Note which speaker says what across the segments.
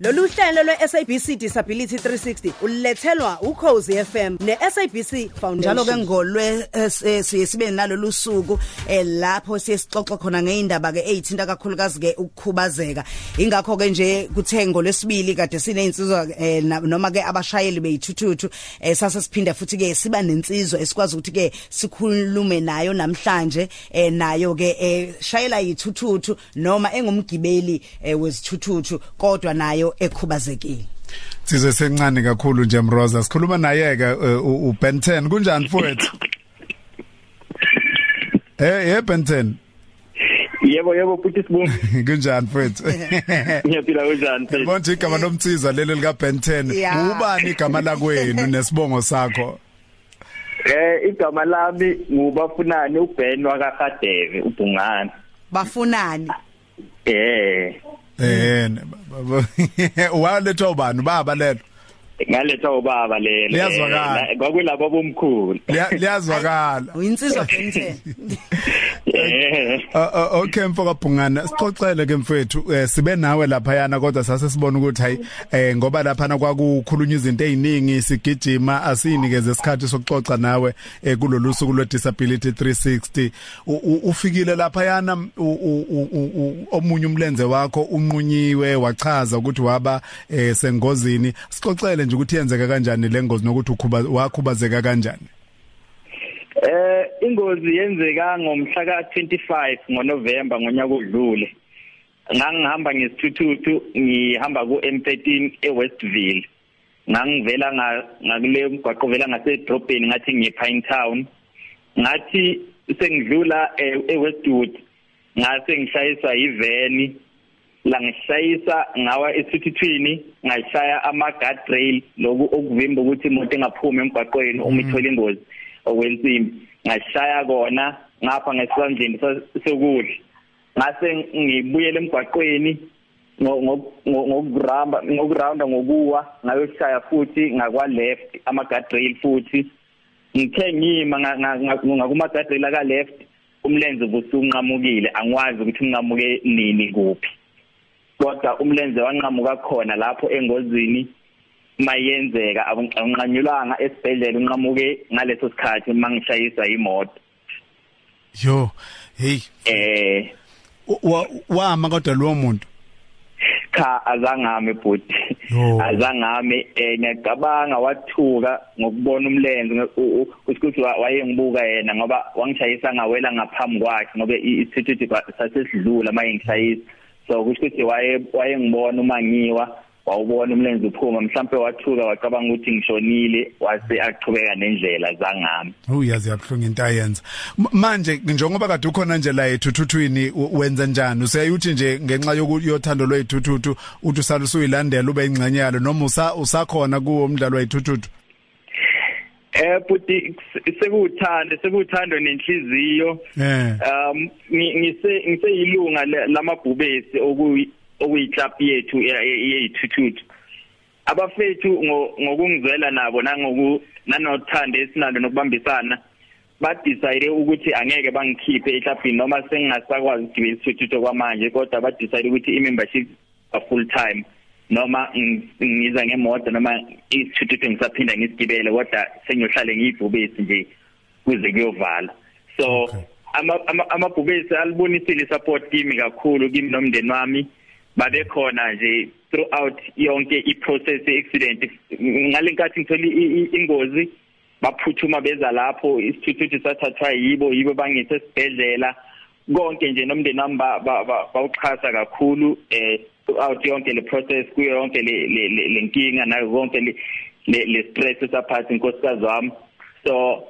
Speaker 1: Lolu hlelo lwe-SABC Disability 360 ulethelwa ukhozi FM ne-SABC Foundation. Njalo ke ngolwe eh, siye sibe nalolu suku eh, lapho siye sixoxe khona ngeindaba ke ezithinta kakhulukazi ke ukukhubazeka. Ingakho ke nje kuthengo lesibili kade sineinsizwa eh, noma ke abashayeli beyithuthu sase siphinda futhi ke siba nensizwa esikwazi ukuthi ke sikhulume nayo namhlanje nayo ke shayela yithuthu noma engumgibeli wezithuthu kodwa nayo leyo ekhubazekile
Speaker 2: Size sencane kakhulu nje Mroza sikhuluma naye ke u Ben 10 kunjani mfowethu Eh eh Ben 10
Speaker 3: Yebo yebo futhi sibonga.
Speaker 2: Kunjani mfethu?
Speaker 3: Ngiyaphila kunjani mfethu?
Speaker 2: Bonke igama lomtsiza lelo lika Ben 10. Ubani igama lakwenu nesibongo sakho?
Speaker 3: Eh igama lami ngubafunani uBen wakaHadebe uBhungane.
Speaker 1: Bafunani?
Speaker 3: Eh.
Speaker 2: Eh walethwa ubani? Baba lelo?
Speaker 3: Ngaletha ubaba lelo
Speaker 2: liyazwakala.
Speaker 3: kwakulabo bomkhulu.
Speaker 2: Liyazwakala.
Speaker 1: Uyinsizwa Benten
Speaker 2: okay mfoka Bhungana sixoxele ke mfethu eh, sibe nawe lapha yana kodwa sase sibona ukuthi hayi eh, ngoba lapha na kwakukhulunywa izinto eziningi sigijima asinikeze isikhathi sokuxoxa nawe eh, kulolu suku lwe disability 360 ufikile lapha yana omunye umlenze wakho unqunyiwe wachaza ukuthi waba sengozini. Sixoxele nje ukuthi yenzeka kanjani lengozi nokuthi ukhuba wakhubazeka kanjani.
Speaker 3: Ingozi yenzeka ngomhla ka25 ngoNovember ngonyaka odlule. Ngangihamba ngesithuthuthu ngihamba ku M13 eWestville. Ngangivela ngakule mgwaqo vela ngasedrobheni ngathi ngiye Pine Town. Ngathi sengidlula eWestwood ngase ngishayiswa yiveni la ngishayisa ngawa esithuthwini ngashaya ama guardrail loku okuvimba ukuthi imoto engaphumi emgwaqweni uma ithola ingozi okwensimbi ngashaya kona ngapha ngesandleni sokudla. Ngase ngibuyele emgwaqweni ngokuramba ngokurounda ngokuwa ngayoshaya futhi ngakwa left ama guardrail futhi. Ngithe ngima ngakuma guardrail aka left umlenze busunqamukile angwazi ukuthi unqamuke nini kuphi. Kodwa umlenze wanqamuka khona lapho engozini mayenzeka awunqanyulanga esibhedlela unqamuke ngaleso sikhathi mangishayiswa imoto
Speaker 2: yo hey.
Speaker 3: Eh.
Speaker 2: Wama kodwa lo muntu?
Speaker 3: Cha azangame bhuti. Azangame eh ngiyacabanga wathuka ngokubona umlenze ukuthi wayengibuka yena ngoba wangishayisa ngawela ngaphambi kwakhe ngoba isithuthi sasesidlula maye ngishayisa. So kusho ukuthi waye wayengibona uma ngiwa. Wawubona umlenze uphuma mhlambe wathuka wacabanga ukuthi ngishonile wase aqhubeka nendlela zangami.
Speaker 2: Uyazi yabhlunga into ayenza. Manje njengoba kade ukhona nje la ethuthwini wenza njani? Useyuthi nje ngenxa yokuyothando lwethuthuthu uthi usalusuyilandela ube ingxenye yalo noma usakhona kuwo umdlalo wethuthuthu
Speaker 3: Eh buti sekuthanda sekuthando nenhliziyo. Um ngise ngiseyilunga lamabhubesi okuyi okuyi-club yethu yeyithuthu abafethu ngokungizwela nabo nangoku nanothando esinalo nokubambisana badecide ukuthi angeke bangikhiphe eklabhini noma sengingasakwazi ukugibela isithuthu kwamanje kodwa badecide ukuthi i-membership a full time noma ngiza ngemoto noma isithuthu ngisaphinda ngisigibele kodwa sengiyohlale ngiyibhubesi nje kuze kuyovala. So amabhubesi alibonisile support kimi kakhulu kimi nomndeni wami. Babekhona nje throughout yonke iprocess accident ngalenkathi ngitholi ingozi baphuthuma beza lapho isithuthuthi sathathwa yibo yibo bangithe esibhedlela. Konke nje nomndeni wami bawuxhasa kakhulu eh throughout yonke le process kuyo yonke le lenkinga nayo konke le le stress saphathi inkosikazi wami. So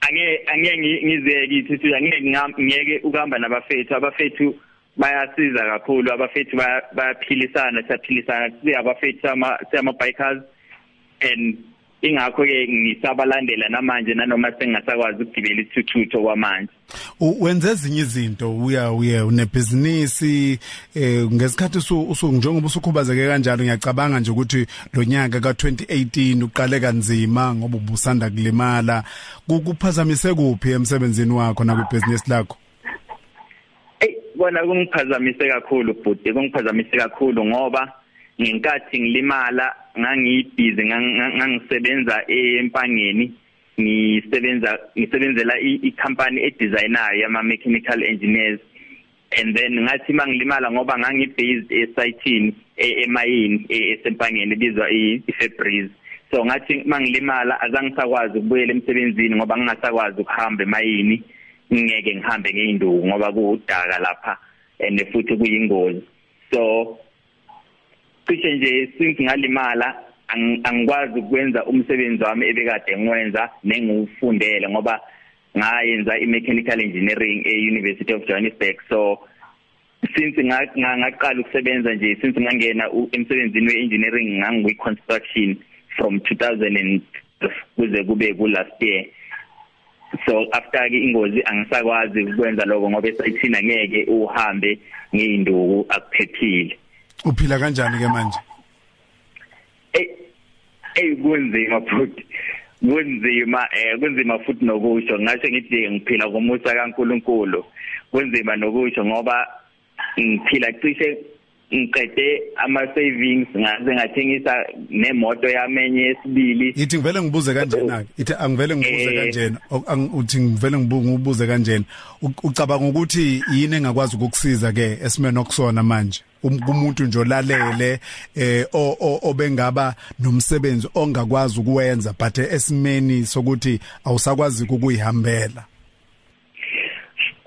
Speaker 3: angeke angeke ngizeke ithi angeke ngeke ukuhamba nabafethu. Abafethu bayasiza kakhulu abafethu bayaphilisana siyaphilisana siyabafethu ama siyama bikers and ingakho ke ngisabalandela namanje nanoma sengasakwazi ukugibela isithutho kwamanje.
Speaker 2: Wenze ezinye izinto uya uya unebusiness eh ngesikhathi usu njengoba usukhubazeke kanjalo ngiyacabanga nje ukuthi lo nyaka ka2018 uqale kanzima ngoba ubusanda kulimala. Kuphazamise kuphi emsebenzini wakho na kubusiness lakho?
Speaker 3: Kona kungiphazamise kakhulu bhuti kungiphazamise kakhulu ngoba ngenkathi ngilimala ngangibhizi ngangisebenza empangeni ngisebenza ngisebenzela i-company e-designer yama mechanical engineers. And then ngathi mangilimala ngoba ngangibased esayithini emayini esempangeni ebizwa i-Febreze so ngathi mangilimala azangisakwazi ukubuyela emsebenzini ngoba ngingasakwazi ukuhamba emayini. Ngeke ngihambe ngeinduku ngoba kuudaka lapha and futhi kuyingozi. So cishe nje since ngalimala angikwazi ukwenza umsebenzi wami ebekade ngiwenza nengiwufundele ngoba ngayenza i-mechanical engineering e-University of Johannesburg. So since ngaqala ukusebenza nje since ngangena emsebenzini we-engineering ngangiyi-construction from 2000 kuze kube ku last year. So after ke ingozi angisakwazi ukwenza lokho ngoba esayithina ngeke uhambe ngeinduku akuphephile.
Speaker 2: Uphila kanjani ke manje?
Speaker 3: Eh eh kunzima futhi. Kunzima eh kunzima futhi nokusho. Ngasho ngithi ngiphila ngomusa kaNkuluNkulu. Kunzima nokusho ngoba ngiphila cishe ngiqede ama savings ngaze ngathengisa nemoto yami enye yesibili.
Speaker 2: Ithi ngivele ngibuze kanjena ithi angivele ngibuze
Speaker 3: Eh.
Speaker 2: kanjena? Uthi ngivele ngibuze kanjena? Ucabanga ukuthi yini engakwazi ukukusiza ke esimene okusona manje? Um- kumuntu nje olalele eh obengaba nomsebenzi ongakwazi ukuwenza but esimeni sokuthi awusakwazi ukuyihambela.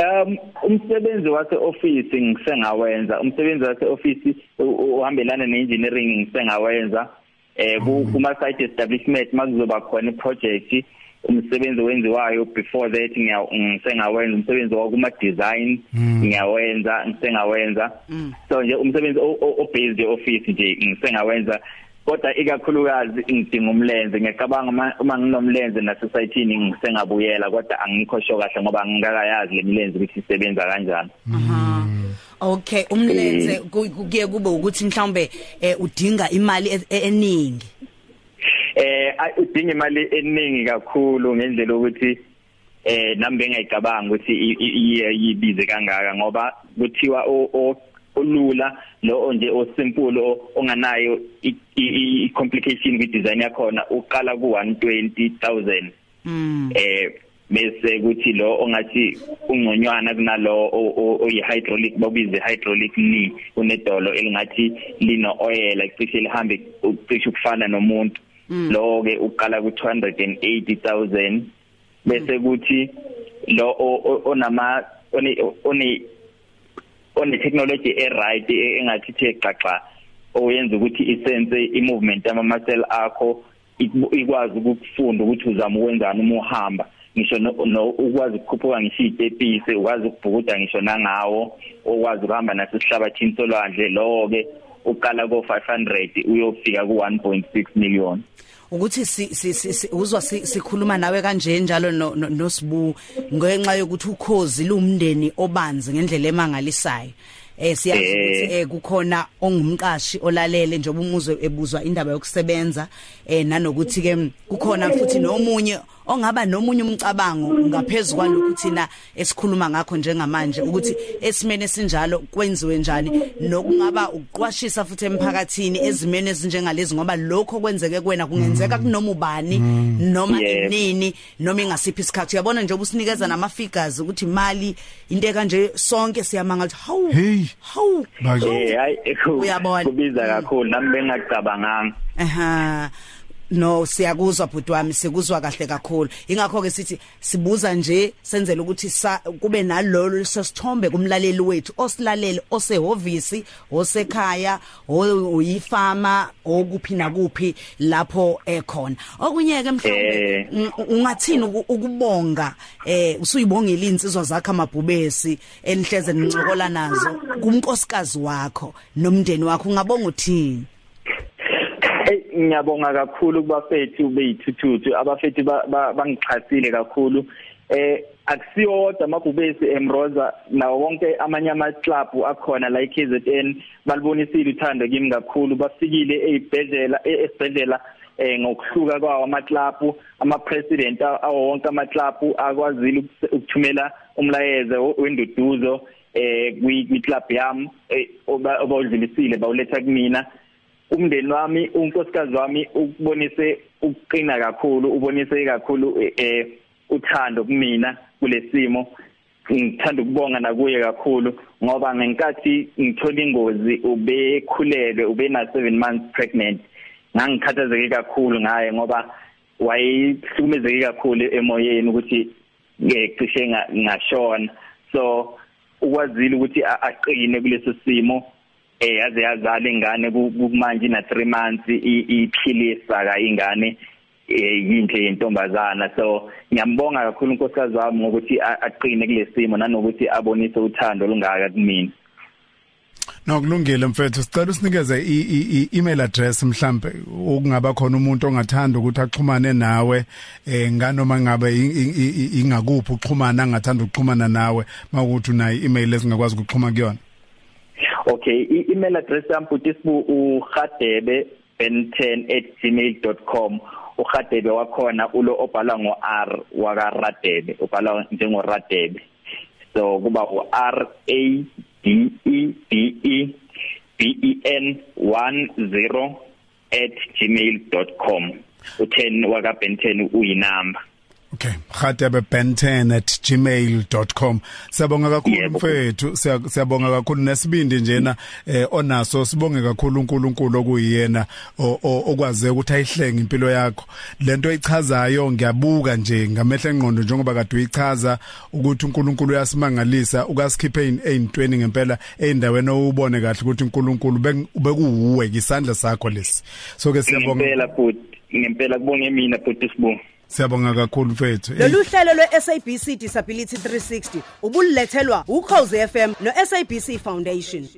Speaker 3: Um umsebenzi wase office ngisengawenza. Umsebenzi wase office uhambelana neengineering ngisengawenza. Eh kuma site establishment makuzoba khona iproject umsebenzi wenziwayo before that ngisengawenza. Umsebenzi wakuma design ngiyawenza ngisengawenza. So nje umsebenzi o based office nje ngisengawenza. Kodwa ikakhulukazi ngidinga umlenze ngiyacabanga uma nginomlenze nasosayithini ngisengabuyela kodwa angikho sho kahle ngoba ngingakayazi lemilenze ukuthi isebenza kanjani.
Speaker 1: Aha. Okay umlenze kuye kube ukuthi mhlawumbe udinga imali eningi?
Speaker 3: Eh udinga imali eningi kakhulu ngendlela ukuthi eh nami bengayicabanga ukuthi yibize kangaka ngoba kuthiwa olula lo nje osimple onganayo i complication kwi design yakhona uqala ku 120000
Speaker 1: mm
Speaker 3: eh bese kuthi lo ongathi ungconywana kunalo oyi hydraulic babize hydraulic knee unedolo elingathi lino oil cishe lihambe ucishe ukufana nomuntu. Lo ke uqala ku 280000 bese kuthi lo onama one one technology e right engathi the xaxa oyenza ukuthi isense i movement ama muscle akho ikwazi ukufunda ukuthi uzama ukwenzani uma uhamba. Ngisho no ukwazi ukukhuphuka ngisho itepisi ukwazi ukubhukuda ngisho nangawo okwazi ukuhamba nasesihlabathini solwandle lo ke uqala ko 500 uyofika ku 1.6 million.
Speaker 1: Ukuthi si uzwa sikhuluma nawe kanje njalo nosibu ngenxa yokuthi ukhozi lumndeni obanzi ngendlela emangalisayo. Eh siyazi ukuthi eh kukhona ongumqashi olalele njengoba umuzwe ebuzwa indaba yokusebenza eh nanokuthi ke kukhona futhi nomunye ongaba nomunye umcabango ngaphezulu kwalokhu thina esikhuluma ngakho njengamanje ukuthi esimene sinjalo kwenziwe njani nokungaba ukuqwashisa futhi emphakathini ezimene ezinjengalezi ngoba lokho kwenzeke kuwena kungenzeka kunoma ubani noma inini noma ingasiphi isikhathi. Uyabona nje ubusinikeza nama figures ukuthi imali into kanje sonke siyamanga ukuthi hawu. Hawu
Speaker 3: eh hayi
Speaker 1: uyabona.
Speaker 3: kubiza kakhulu. Nami bengacabanganga
Speaker 1: aha no siyakuzwa bhuti wami sikuzwa kahle kakhulu. Ingakho ke sithi sibuza nje senzele ukuthi kube nalolo sesithombe kumlaleli wethu osilalele osehhovisi osekhaya oyifama okuphi nakuphi lapho ekhona. Okunye ke mhlawumbe ungathini ukubonga eh usuyibongela insizwa zakhe amabhubesi enihleze nincokola nazo kumnkosikazi wakho nomndeni wakho ungabonga uthini?
Speaker 3: Ngiyabonga kakhulu kubafethu beyithuthu abafethu bangixhasile kakhulu. Eh akusiyodwa amabhubesi emroza nawo wonke amanye ama club akhona la KZN balibonisile uthando kimi kakhulu. Bafikile ezibhedlela esibhedlela eh ngokuhluka kwawo ama club ama president awo wonke ama club akwazile ukuthumela umlayezo wenduduzo eh kwi club yami obawudlulisile bawuletha kumina. Umndeni wami unkosikazi wami ukubonise ukuqina kakhulu ubonise kakhulu eh uthando kumina kulesimo ngithanda ukubonga nakuye kakhulu ngoba ngenkathi ngithola ingozi ubekhulelwe ube na 7 months pregnant. Ngangikhathazeke kakhulu ngaye ngoba wayehlukumezeke kakhulu emoyeni ukuthi ngecishe ngashona. So ukwazile ukuthi aqine kuleso simo. Eh yaze yazala ingane kumanje na 3 months iphilisa ka ingane eh yinhle yentombazana. So ngiyambonga kakhulu unkosikazi wami ngokuthi aqine kulesimo nanokuthi abonise uthando olungaka kumina.
Speaker 2: Nokulungile mfethu. Sicela usinikeze i-email address mhlambe okungaba khona umuntu ongathanda ukuthi axhumane nawe eh nganoma ngabe ingakuphi uxhumana angathanda ukuxhumana nawe mawukuthi una i-email esingakwazi ukuxhuma kuyona.
Speaker 3: Okay i-email address yami futhi sibu ukhadebe ben10@gmail.com ukhadebe wakhona ulo obhala ngo R waka Radebe ubhala njengo Radebe so kuba u R A D E B E B E N 10@gmail.com u10 waka Ben10 uyinamba.
Speaker 2: Okay, khatebe ben10@gmail.com. Siyabonga kakhulu mfethu, siyabonga kakhulu nesibindi njena eh onaso sibonge kakhulu uNkulunkulu okuyena okwaze ukuthi ayihlenge impilo yakho. Lento ichazayo ngiyabuka nje ngamehla engqondo njengoba kade uyichaza ukuthi uNkulunkulu uyasimangalisa ukasikhiphe eyintweni ngempela eindaweni owubone kahle ukuthi uNkulunkulu bekuwuwe isandla sakho lesi.
Speaker 3: So ke siyabonga. Ngempela futhi ngempela kubonge mina futhi sibonga.
Speaker 2: Siyabonga kakhulu mfethu.
Speaker 1: Lolu hlelo lwe SABC Disability 360 ubulethelwa uCause FM no SABC Foundation.